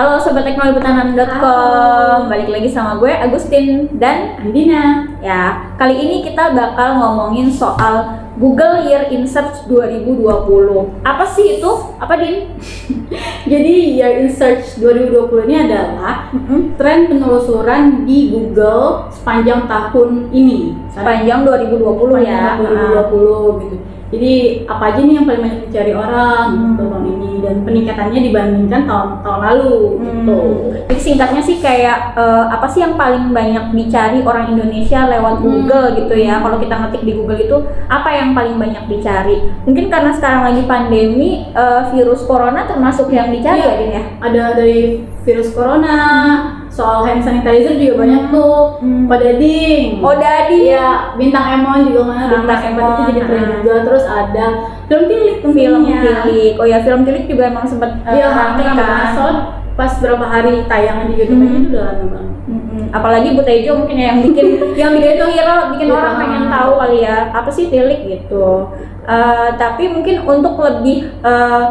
Halo Sobat Teknologibetanan.com Balik lagi sama gue Agustin dan Andina. ya kali ini kita bakal ngomongin soal Google Year in Search 2020 Apa sih itu? Apa Din? Jadi Year in Search 2020 ini adalah tren penelusuran di Google sepanjang tahun ini. Sepanjang 2020 ya Sepanjang 2020 gitu. Jadi apa aja nih yang paling banyak dicari orang Hmm. gitu tahun ini dan peningkatannya dibandingkan tahun tahun lalu gitu. Jadi singkatnya sih kayak eh, apa sih yang paling banyak dicari orang Indonesia lewat Hmm. Google gitu ya. Kalau kita ngetik di Google itu apa yang paling banyak dicari? Mungkin karena sekarang lagi pandemi eh, virus corona termasuk yang dicari Iya. ya Din ya. Ada dari virus corona, soal hand sanitizer juga banyak Hmm. tuh. Hmm. Oh Dadi Iya, bintang Emon juga mana Bintang bintang Emon itu jadi tren juga. Terus ada film tilik film tilik. Oh ya film tilik juga emang sempat eh, Iya, rame kan kan. Pas berapa hari tayangan di YouTube Hmm. itu udah lama banget. Mm-mm. Apalagi Bu Tejo mungkin ya yang bikin yang bikin itu viral, bikin Iya. orang pengen tahu kali ya apa sih tilik gitu. Eh, tapi mungkin untuk lebih eh,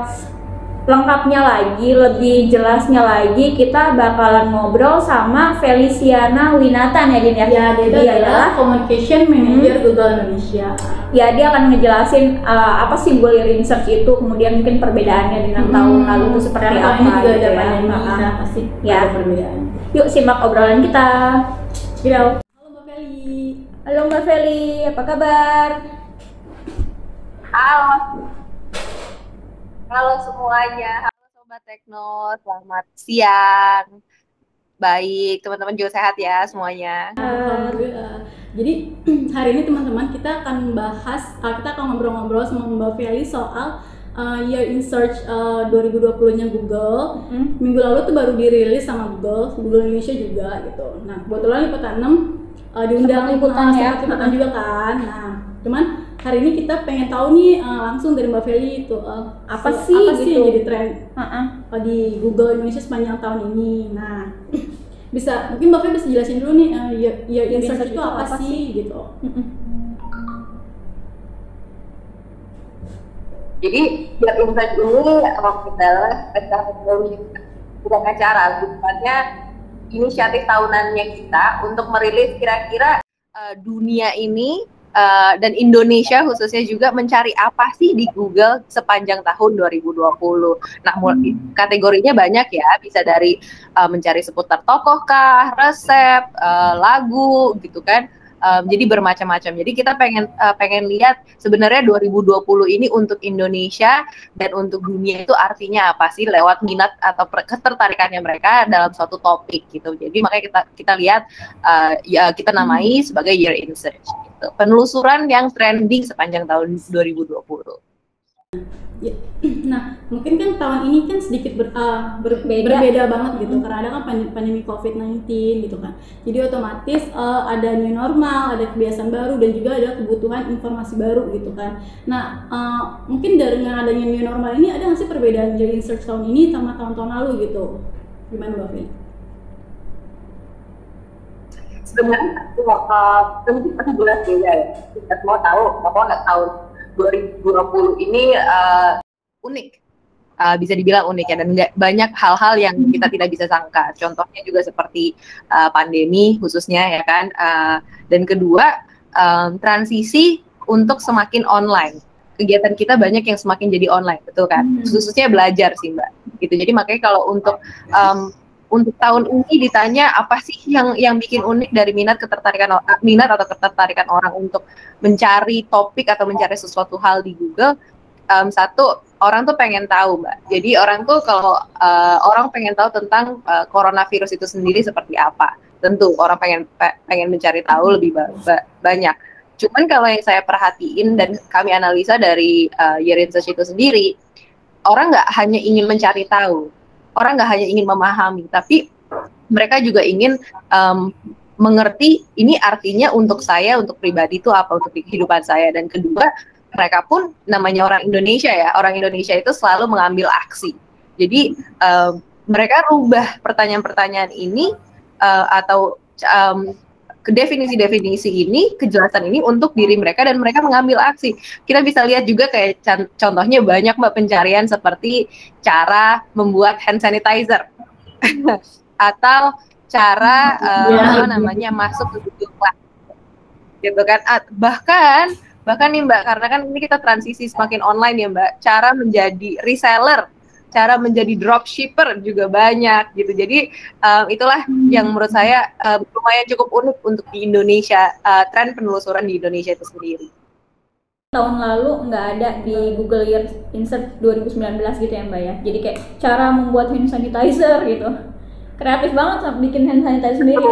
lengkapnya lagi, lebih jelasnya lagi, kita bakalan ngobrol sama Feliciana Winatan ya Din ya. Ya, dia itu Dia adalah Communication Manager Google Indonesia. ya dia akan ngejelasin eh, apa sih Google Research itu, kemudian mungkin perbedaannya dengan tahun lalu itu seperti Karena apa. juga gitu ada ya. pandemi, Nah, nah pasti Ya. ada perbedaan. Yuk simak obrolan kita. Out. Halo Mbak Feli. Halo Mbak Feli, apa kabar? Halo. Halo semuanya. Halo Sobat Tekno, selamat siang. Baik, teman-teman juga sehat ya semuanya. Alhamdulillah. Jadi hari ini teman-teman kita akan bahas, uh, kita akan ngobrol-ngobrol sama Mbak Feli soal uh, Year in Search uh, 2020-nya Google. Hmm? Minggu lalu tuh baru dirilis sama Google, Google Indonesia juga gitu. Nah kebetulan liputan 6 uh, diundang liputan uh, ya. liputan juga kan. Nah cuman hari ini kita pengen tahu nih uh, langsung dari Mbak Feli itu uh, Apa sih apa sih gitu? yang jadi tren Heeh. uh, di Google Indonesia sepanjang tahun ini. Nah, bisa mungkin Mbak Feli bisa jelasin dulu nih uh, in search search itu itu apa, apa sih gitu. Mm-mm. Jadi Year in Search ini adalah bukan acara, bukannya inisiatif tahunannya kita untuk merilis kira-kira uh, dunia ini uh, dan Indonesia khususnya juga mencari apa sih di Google sepanjang tahun 2020. Nah, mul- kategorinya banyak ya, bisa dari uh, mencari seputar tokoh kah, resep, uh, lagu gitu kan. Um, jadi bermacam-macam. Jadi kita pengen uh, pengen lihat sebenarnya 2020 ini untuk Indonesia dan untuk dunia itu artinya apa sih lewat minat atau ketertarikannya mereka dalam suatu topik gitu. Jadi makanya kita kita lihat uh, ya kita namai sebagai year in search gitu. Penelusuran yang trending sepanjang tahun 2020. Ya, Nah, mungkin kan tahun ini kan sedikit ber- uh, ber- Beda. berbeda banget gitu Hmm. karena ada kan pan- pandemi COVID-19 gitu kan. Jadi otomatis uh, ada new normal, ada kebiasaan baru dan juga ada kebutuhan informasi baru gitu kan. Nah, uh, mungkin dengan adanya new normal ini ada nggak sih perbedaan jadi search tahun ini sama tahun-tahun lalu gitu? Gimana Mbak Feli? sebenarnya uh, mungkin pasti jelas beda ya. Kita semua tahu bahwa nggak tahun 2020 ini uh, unik. Uh, bisa dibilang unik ya dan nggak banyak hal-hal yang kita tidak bisa sangka. Contohnya juga seperti uh, pandemi khususnya ya kan. Uh, dan kedua um, transisi untuk semakin online. Kegiatan kita banyak yang semakin jadi online, betul kan? Hmm. Khususnya belajar sih mbak. Gitu. Jadi makanya kalau untuk um, untuk tahun ini ditanya apa sih yang yang bikin unik dari minat ketertarikan o- minat atau ketertarikan orang untuk mencari topik atau mencari sesuatu hal di Google? Em, satu orang tuh pengen tahu mbak. Jadi orang tuh kalau eh, orang pengen tahu tentang eh, coronavirus itu sendiri seperti apa? Tentu orang pengen pe- pengen mencari tahu lebih ba- ba- banyak. Cuman kalau yang saya perhatiin dan kami analisa dari eh, Year in Search itu sendiri orang nggak hanya ingin mencari tahu orang nggak hanya ingin memahami, tapi mereka juga ingin em, mengerti ini artinya untuk saya, untuk pribadi itu apa, untuk kehidupan saya. Dan kedua, mereka pun namanya orang Indonesia ya, orang Indonesia itu selalu mengambil aksi. Jadi em, mereka rubah pertanyaan-pertanyaan ini eh, atau ke definisi-definisi ini, kejelasan ini untuk diri mereka dan mereka mengambil aksi. Kita bisa lihat juga kayak contohnya banyak mbak pencarian seperti cara membuat hand sanitizer. atau cara uh, apa namanya masuk ke Google gitu kan bahkan bahkan nih mbak karena kan ini kita transisi semakin online ya mbak cara menjadi reseller cara menjadi dropshipper juga banyak gitu. Jadi um, itulah yang menurut saya um, lumayan cukup unik untuk di Indonesia uh, tren penelusuran di Indonesia itu sendiri. Tahun lalu nggak ada di Google Year Insert 2019 gitu ya mbak ya? Jadi kayak cara membuat hand sanitizer gitu. Kreatif banget bikin hand sanitizer sendiri.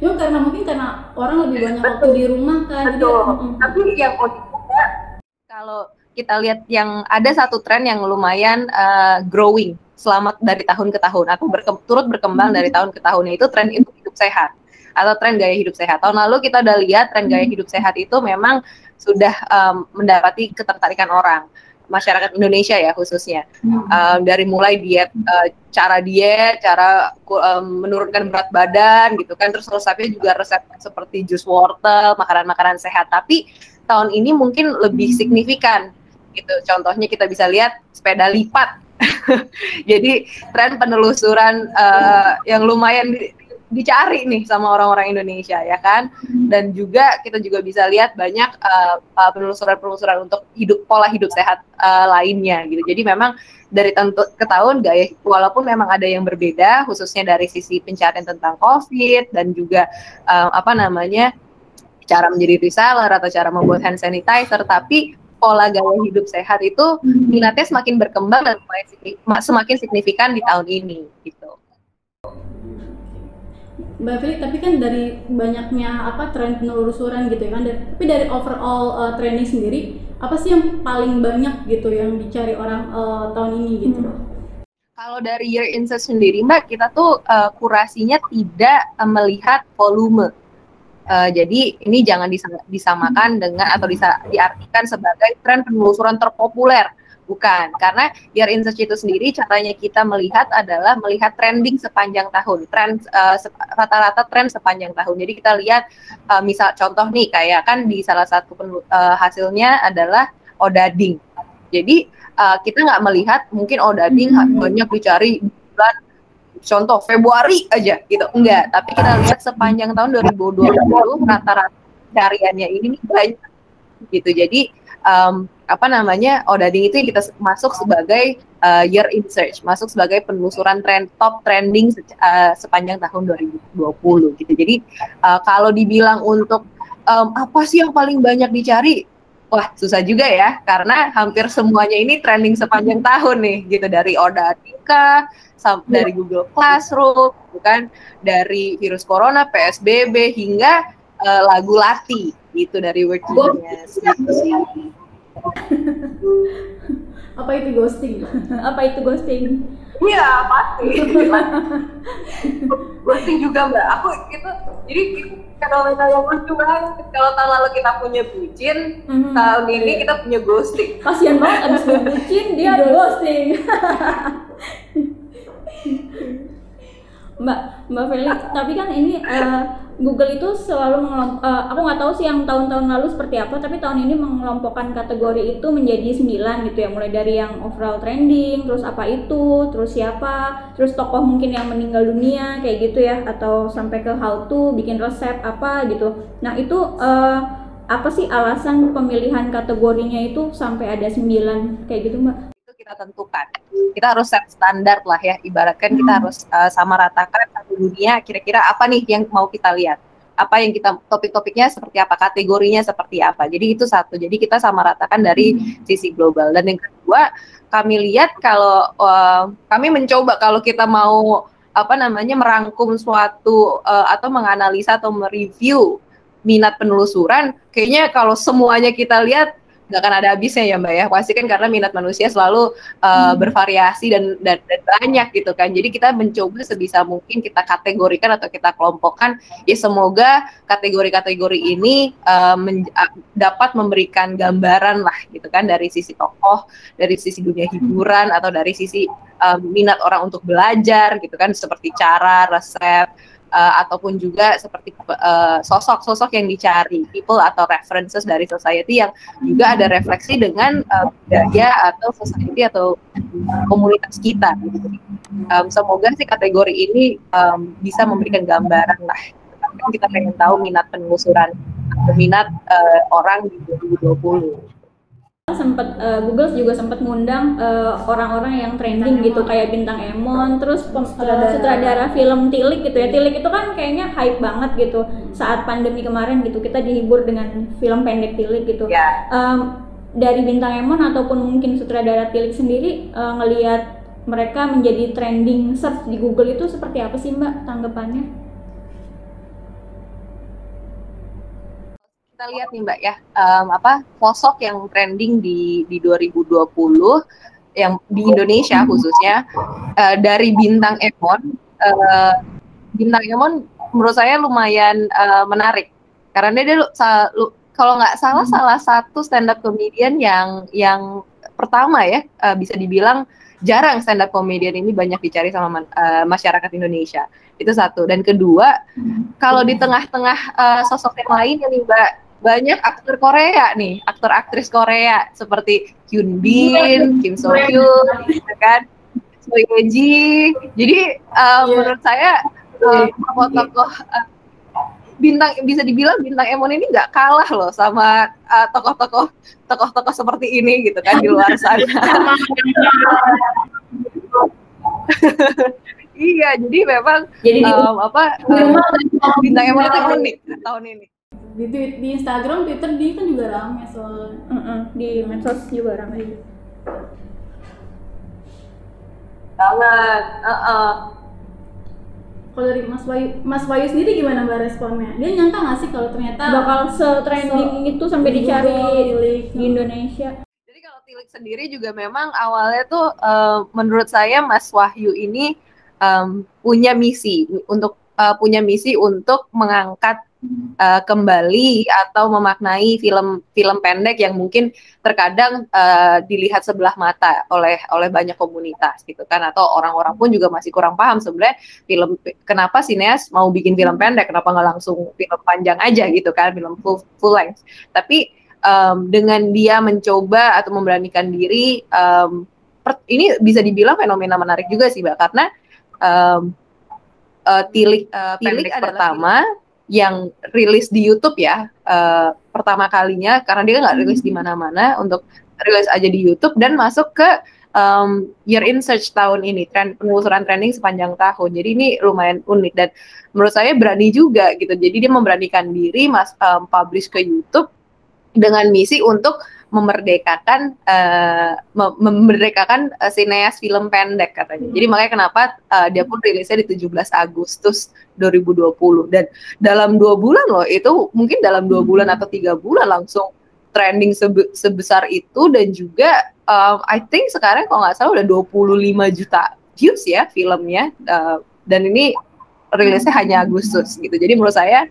Ya karena mungkin karena orang lebih banyak waktu di rumah kan Betul. jadi tapi yang kalau kita lihat yang ada satu tren yang lumayan uh, growing selama dari tahun ke tahun atau berke turut berkembang hmm. dari tahun ke tahun itu tren hidup, hidup sehat atau tren gaya hidup sehat. Tahun lalu kita udah lihat tren gaya hmm. hidup sehat itu memang sudah um, mendapati ketertarikan orang masyarakat Indonesia ya khususnya hmm. um, dari mulai diet uh, cara diet cara um, menurunkan berat badan gitu kan terus resepnya juga resep seperti jus wortel makanan-makanan sehat tapi tahun ini mungkin lebih hmm. signifikan gitu. Contohnya kita bisa lihat sepeda lipat. Jadi tren penelusuran uh, yang lumayan dicari nih sama orang-orang Indonesia ya kan? Hmm. dan juga kita juga bisa lihat banyak uh, uh, penelusuran-penelusuran untuk hidup pola hidup sehat uh, lainnya gitu. Jadi memang dari tahun ke tahun gaya walaupun memang ada yang berbeda khususnya dari sisi pencarian tentang COVID dan juga uh, apa namanya cara menjadi reseller atau cara membuat hand sanitizer tapi pola gaya hidup sehat itu hmm. minatnya semakin berkembang dan semakin signifikan di tahun ini gitu. Mbak Fili, tapi kan dari banyaknya apa tren penelusuran gitu ya kan, tapi dari overall uh, trending sendiri, apa sih yang paling banyak gitu yang dicari orang uh, tahun ini gitu? Hmm. Kalau dari Year Insight sendiri, Mbak, kita tuh uh, kurasinya tidak uh, melihat volume. Uh, jadi ini jangan disamakan dengan atau bisa diartikan sebagai tren penelusuran terpopuler Bukan, karena Year in Search itu sendiri caranya kita melihat adalah melihat trending sepanjang tahun, tren uh, rata-rata tren sepanjang tahun. Jadi kita lihat uh, misal contoh nih kayak kan di salah satu uh, hasilnya adalah odading. Jadi uh, kita nggak melihat mungkin odading hmm. banyak dicari bulan contoh Februari aja gitu. Enggak, tapi kita lihat sepanjang tahun 2020 rata-rata cariannya ini banyak gitu. Jadi um, apa namanya odading itu kita masuk sebagai uh, year in search, masuk sebagai penelusuran trend top trending uh, sepanjang tahun 2020 gitu. Jadi uh, kalau dibilang untuk um, apa sih yang paling banyak dicari, wah susah juga ya karena hampir semuanya ini trending sepanjang tahun nih gitu dari Odadika dari iya. Google Classroom bukan dari virus corona PSBB hingga uh, lagu Lati gitu dari Word Genius gitu apa itu ghosting? apa itu ghosting? Iya pasti. ghosting juga mbak. Aku itu jadi fenomena yang lucu banget. Kalau tahun lalu kita punya bucin, mm-hmm. tahun ini kita punya ghosting. Kasian banget abis bucin dia ghosting. Mbak Mbak Felix, tapi kan ini uh, Google itu selalu uh, aku nggak tahu sih yang tahun-tahun lalu seperti apa, tapi tahun ini mengelompokkan kategori itu menjadi sembilan gitu ya, mulai dari yang overall trending, terus apa itu, terus siapa, terus tokoh mungkin yang meninggal dunia kayak gitu ya, atau sampai ke how to bikin resep apa gitu. Nah itu uh, apa sih alasan pemilihan kategorinya itu sampai ada sembilan kayak gitu mbak? Kita tentukan. Kita harus set standar lah ya, ibaratkan kita hmm. harus uh, sama ratakan satu dunia kira-kira apa nih yang mau kita lihat. Apa yang kita topik-topiknya seperti apa, kategorinya seperti apa. Jadi itu satu. Jadi kita sama ratakan dari hmm. sisi global. Dan yang kedua, kami lihat kalau uh, kami mencoba kalau kita mau apa namanya merangkum suatu uh, atau menganalisa atau mereview minat penelusuran, kayaknya kalau semuanya kita lihat nggak akan ada habisnya ya mbak ya. Pasti kan karena minat manusia selalu uh, hmm. bervariasi dan, dan dan banyak gitu kan. Jadi kita mencoba sebisa mungkin kita kategorikan atau kita kelompokkan ya semoga kategori-kategori ini uh, men, uh, dapat memberikan gambaran lah gitu kan dari sisi tokoh dari sisi dunia hiburan atau dari sisi uh, minat orang untuk belajar gitu kan. Seperti cara resep uh, ataupun juga seperti eh, sosok-sosok uh, yang dicari people atau references dari society yang juga ada refleksi dengan uh, budaya atau society atau komunitas kita. Um, semoga sih kategori ini um, bisa memberikan gambaran lah. Kita pengen tahu minat penelusuran, minat uh, orang di 2020 sempat uh, Google juga sempat ngundang uh, orang-orang yang trending bintang gitu Emon. kayak bintang Emon terus pem, sutradara. Uh, sutradara film Tilik gitu ya Tilik itu kan kayaknya hype banget gitu saat pandemi kemarin gitu kita dihibur dengan film pendek Tilik gitu yeah. Ya. um, dari bintang Emon ataupun mungkin sutradara Tilik sendiri uh, ngelihat mereka menjadi trending search di Google itu seperti apa sih Mbak tanggapannya? Kita lihat nih Mbak ya, um, apa sosok yang trending di di 2020 yang di Indonesia khususnya uh, dari bintang Emon, uh, bintang Emon menurut saya lumayan uh, menarik. Karena dia, kalau nggak salah salah satu stand up comedian yang yang pertama ya uh, bisa dibilang jarang stand up comedian ini banyak dicari sama uh, masyarakat Indonesia. Itu satu. Dan kedua kalau di tengah-tengah uh, sosok yang lain ya nih mbak banyak aktor Korea nih, aktor aktris Korea seperti Hyun Bin, Kim So Hyun, gitu kan, So Ye Ji. Jadi uh, yeah. menurut saya uh, tokoh-tokoh uh, bintang bisa dibilang bintang Emon ini nggak kalah loh sama uh, tokoh-tokoh tokoh-tokoh seperti ini gitu kan di luar sana. iya, jadi memang jadi um, apa uh, bintang Emon itu unik tahun ini di, di Instagram, Twitter dia kan juga rame soal mm -mm, di medsos juga rame. Banget uh -uh. kalau dari Mas Wayu Mas Wayu sendiri gimana mbak responnya? Dia nyangka nggak sih kalau ternyata bakal se-trending so, itu sampai dicari tilik di Indonesia. Jadi kalau tilik sendiri juga memang awalnya tuh uh, menurut saya Mas Wahyu ini um, punya misi untuk uh, punya misi untuk mengangkat uh, kembali atau memaknai film-film pendek yang mungkin terkadang uh, dilihat sebelah mata oleh oleh banyak komunitas gitu kan. Atau orang-orang pun juga masih kurang paham sebenarnya film kenapa sineas mau bikin film pendek? Kenapa nggak langsung film panjang aja gitu kan film full full length? Tapi um, dengan dia mencoba atau memberanikan diri um, per, ini bisa dibilang fenomena menarik juga sih mbak. Karena um, uh, tilik uh, tilik pertama yang rilis di YouTube ya uh, pertama kalinya karena dia nggak rilis di hmm. mana-mana untuk rilis aja di YouTube dan masuk ke um, Year in Search tahun ini tren penelusuran trending sepanjang tahun jadi ini lumayan unik dan menurut saya berani juga gitu jadi dia memberanikan diri mas um, publish ke YouTube dengan misi untuk memerdekakan uh, memerdekakan uh, sineas film pendek katanya. Jadi makanya kenapa uh, dia pun rilisnya di 17 Agustus 2020 dan dalam dua bulan loh itu mungkin dalam dua bulan atau tiga bulan langsung trending sebe sebesar itu dan juga um, I think sekarang kalau nggak salah udah 25 juta views ya filmnya uh, dan ini rilisnya hanya Agustus gitu. Jadi menurut saya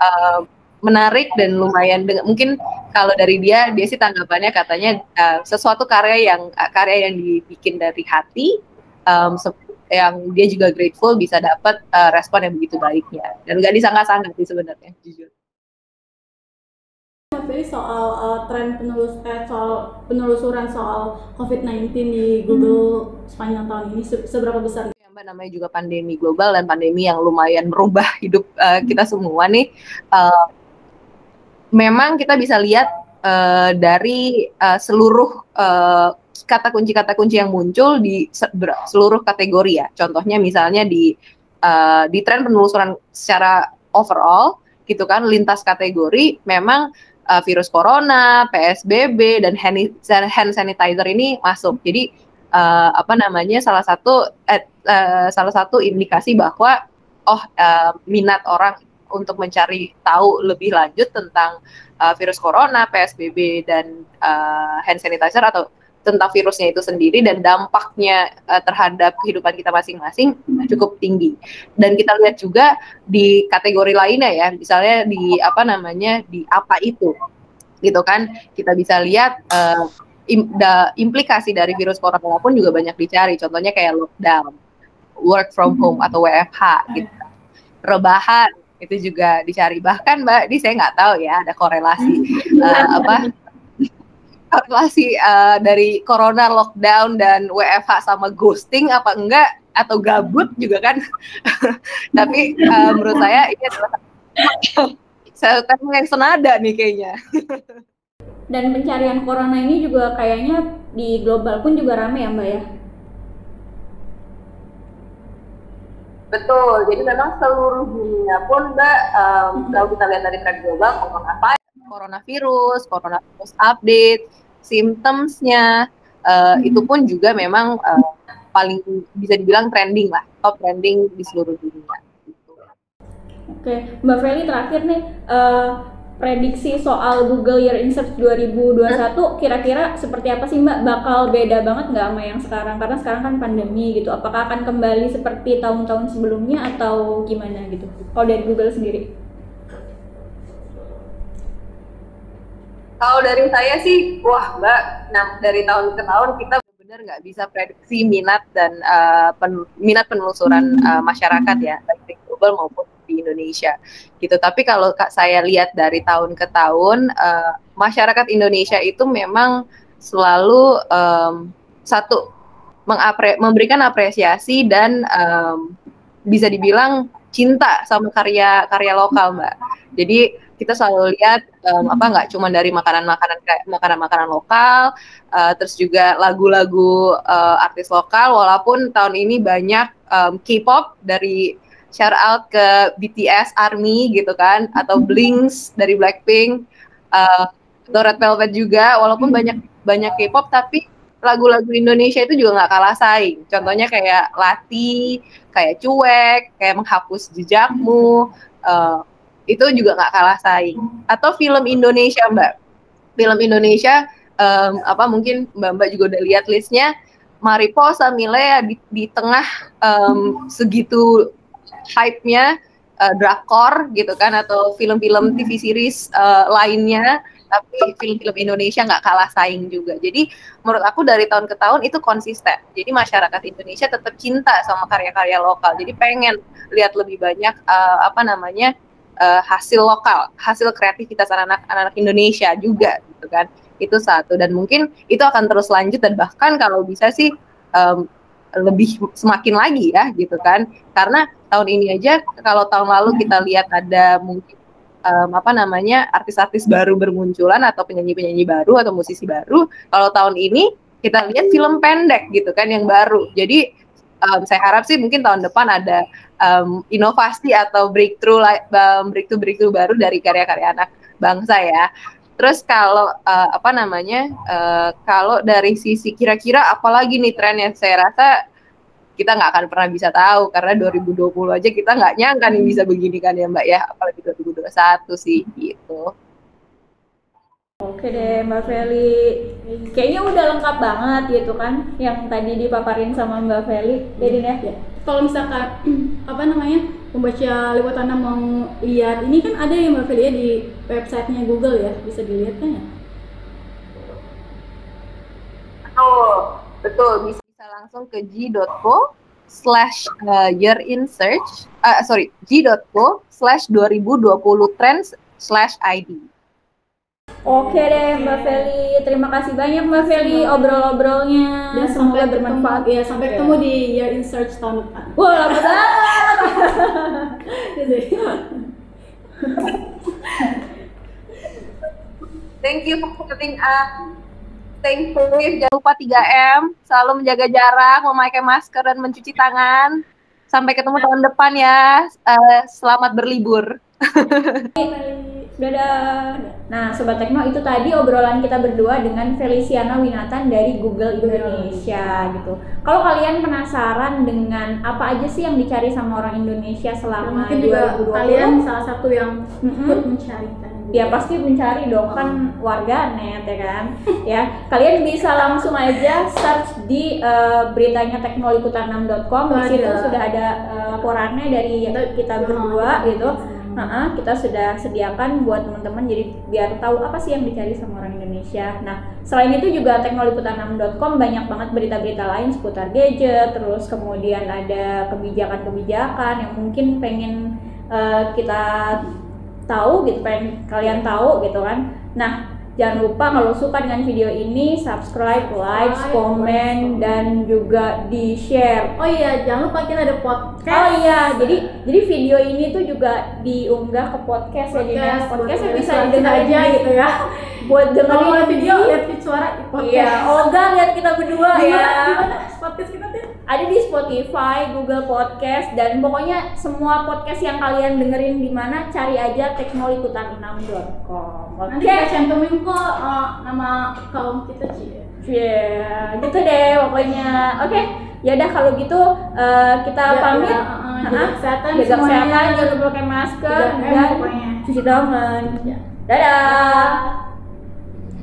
uh, menarik dan lumayan dengan mungkin kalau dari dia dia sih tanggapannya katanya uh, sesuatu karya yang uh, karya yang dibikin dari hati um, yang dia juga grateful bisa dapat uh, respon yang begitu baiknya dan gak disangka-sangka sih sebenarnya jujur. Jadi soal uh, tren penelus eh, soal penelusuran soal COVID-19 di Google hmm. sepanjang tahun ini se seberapa besar? Ya, Mbak namanya juga pandemi global dan pandemi yang lumayan merubah hidup uh, kita semua nih. Uh, memang kita bisa lihat uh, dari uh, seluruh uh, kata kunci kata kunci yang muncul di seluruh kategori ya. Contohnya misalnya di uh, di tren penelusuran secara overall gitu kan lintas kategori memang uh, virus corona, PSBB dan hand, sanitizer ini masuk. Jadi uh, apa namanya salah satu uh, salah satu indikasi bahwa oh uh, minat orang untuk mencari tahu lebih lanjut tentang uh, virus corona, PSBB dan uh, hand sanitizer atau tentang virusnya itu sendiri dan dampaknya uh, terhadap kehidupan kita masing-masing cukup tinggi. Dan kita lihat juga di kategori lainnya ya, misalnya di apa namanya di apa itu, gitu kan? Kita bisa lihat uh, im, da, implikasi dari virus corona pun juga banyak dicari. Contohnya kayak lockdown, work from home atau WFH, gitu. rebahan, itu juga dicari. Bahkan mbak ini saya nggak tahu ya ada korelasi uh, apa korelasi uh, dari corona lockdown dan WFH sama ghosting apa enggak atau gabut juga kan. Tapi uh, menurut saya ini adalah saya yang senada nih kayaknya. Dan pencarian corona ini juga kayaknya di global pun juga rame ya mbak ya Betul, jadi memang seluruh dunia pun Mbak, um, kalau kita lihat dari tren global, coronavirus, coronavirus, coronavirus update, symptomsnya, uh, hmm. itu pun juga memang uh, paling bisa dibilang trending lah, top trending di seluruh dunia. Oke, Mbak Feli terakhir nih, uh, prediksi soal Google Year in Search 2021 kira-kira seperti apa sih Mbak? Bakal beda banget nggak sama yang sekarang? Karena sekarang kan pandemi gitu. Apakah akan kembali seperti tahun-tahun sebelumnya atau gimana gitu? Kalau dari Google sendiri? Kalau dari saya sih, wah Mbak, nah dari tahun ke tahun kita benar nggak bisa prediksi minat dan uh, pen, minat penelusuran uh, masyarakat ya, baik global maupun di Indonesia gitu. Tapi kalau saya lihat dari tahun ke tahun, uh, masyarakat Indonesia itu memang selalu um, satu mengapre memberikan apresiasi dan um, bisa dibilang cinta sama karya karya lokal mbak. Jadi kita selalu lihat um, apa nggak cuma dari makanan-makanan makanan-makanan lokal, uh, terus juga lagu-lagu uh, artis lokal. Walaupun tahun ini banyak um, K-pop dari shout out ke BTS Army gitu kan atau hmm. Blinks dari Blackpink uh, atau Red Velvet juga walaupun hmm. banyak banyak K-pop tapi lagu-lagu Indonesia itu juga nggak kalah saing contohnya kayak Lati kayak cuek kayak menghapus jejakmu uh, itu juga nggak kalah saing atau film Indonesia mbak film Indonesia um, apa mungkin mbak mbak juga udah lihat listnya Mariposa Milea di, di tengah um, segitu hype-nya uh, drakor gitu kan atau film-film TV series uh, lainnya tapi film-film Indonesia nggak kalah saing juga. Jadi menurut aku dari tahun ke tahun itu konsisten. Jadi masyarakat Indonesia tetap cinta sama karya-karya lokal. Jadi pengen lihat lebih banyak uh, apa namanya uh, hasil lokal, hasil kreativitas anak-anak Indonesia juga gitu kan. Itu satu dan mungkin itu akan terus lanjut dan bahkan kalau bisa sih um, lebih semakin lagi ya gitu kan. Karena tahun ini aja kalau tahun lalu kita lihat ada mungkin um, apa namanya artis-artis baru bermunculan atau penyanyi-penyanyi baru atau musisi baru kalau tahun ini kita lihat film pendek gitu kan yang baru. Jadi um, saya harap sih mungkin tahun depan ada um, inovasi atau breakthrough breakthrough breakthrough baru dari karya-karya anak bangsa ya Terus kalau uh, apa namanya, uh, kalau dari sisi kira-kira apalagi nih tren yang saya rasa kita nggak akan pernah bisa tahu karena 2020 aja kita nggak nyangka nih bisa begini kan ya Mbak ya, apalagi 2021 sih gitu. Oke deh Mbak Feli, kayaknya udah lengkap banget gitu kan yang tadi dipaparin sama Mbak Feli, jadi ya. ya. Kalau misalkan apa namanya pembaca lewat tanah mau lihat. Ini kan ada yang Mbak di websitenya Google ya? Bisa dilihat kan ya? Oh betul. Bisa bisa langsung ke g.co slash uh, year in search uh, sorry g.co slash 2020 trends slash id Oke deh Mbak Feli, terima kasih banyak Mbak Feli obrol-obrolnya. Dan semoga bermanfaat ya. Sampai ketemu di Year in Search tahun depan. Wah, lama banget. Thank you for putting up stay safe, jangan lupa 3M, selalu menjaga jarak, memakai masker dan mencuci tangan. Sampai ketemu tahun depan ya. Uh, selamat berlibur. Dadah. Nah, Sobat Tekno itu tadi obrolan kita berdua dengan Feliciana Winatan dari Google Indonesia gitu. Kalau kalian penasaran dengan apa aja sih yang dicari sama orang Indonesia selama Mungkin 2020? kalian salah satu yang -hmm. mencari ya pasti mencari dong. Kan warga net ya kan? Ya kalian bisa langsung aja search di uh, beritanya teknoliputan6.com di situ sudah ada uh, laporannya dari kita berdua gitu Nah, kita sudah sediakan buat teman-teman jadi biar tahu apa sih yang dicari sama orang Indonesia. Nah, selain itu juga teknoliputan6.com banyak banget berita-berita lain seputar gadget, terus kemudian ada kebijakan-kebijakan yang mungkin pengen uh, kita tahu gitu pengen kalian tahu gitu kan nah Jangan lupa kalau suka dengan video ini subscribe, like, komen dan juga di share. Oh iya, jangan lupa kita ada podcast. Oh iya, jadi jadi video ini tuh juga diunggah ke podcast, ya Dina. podcast, Podcast buat bisa dengerin aja di- gitu ya. buat dengerin video, di- lihat suara di podcast. Iya, Olga lihat kita berdua Di ya. mana? Di mana podcast kita tuh? Ada di Spotify, Google Podcast dan pokoknya semua podcast yang kalian dengerin di mana cari aja teknolikutan6.com. Oke. Nanti kita cantumin kok eh, nama kaum kita sih. Iya, gitu deh pokoknya. Oke, ya udah kalau gitu eh, kita pamit. Ya, eh, jaga kesehatan Jaga semuanya. kesehatan, jangan lupa pakai masker 3M dan cuci tangan. Ya. Dadah.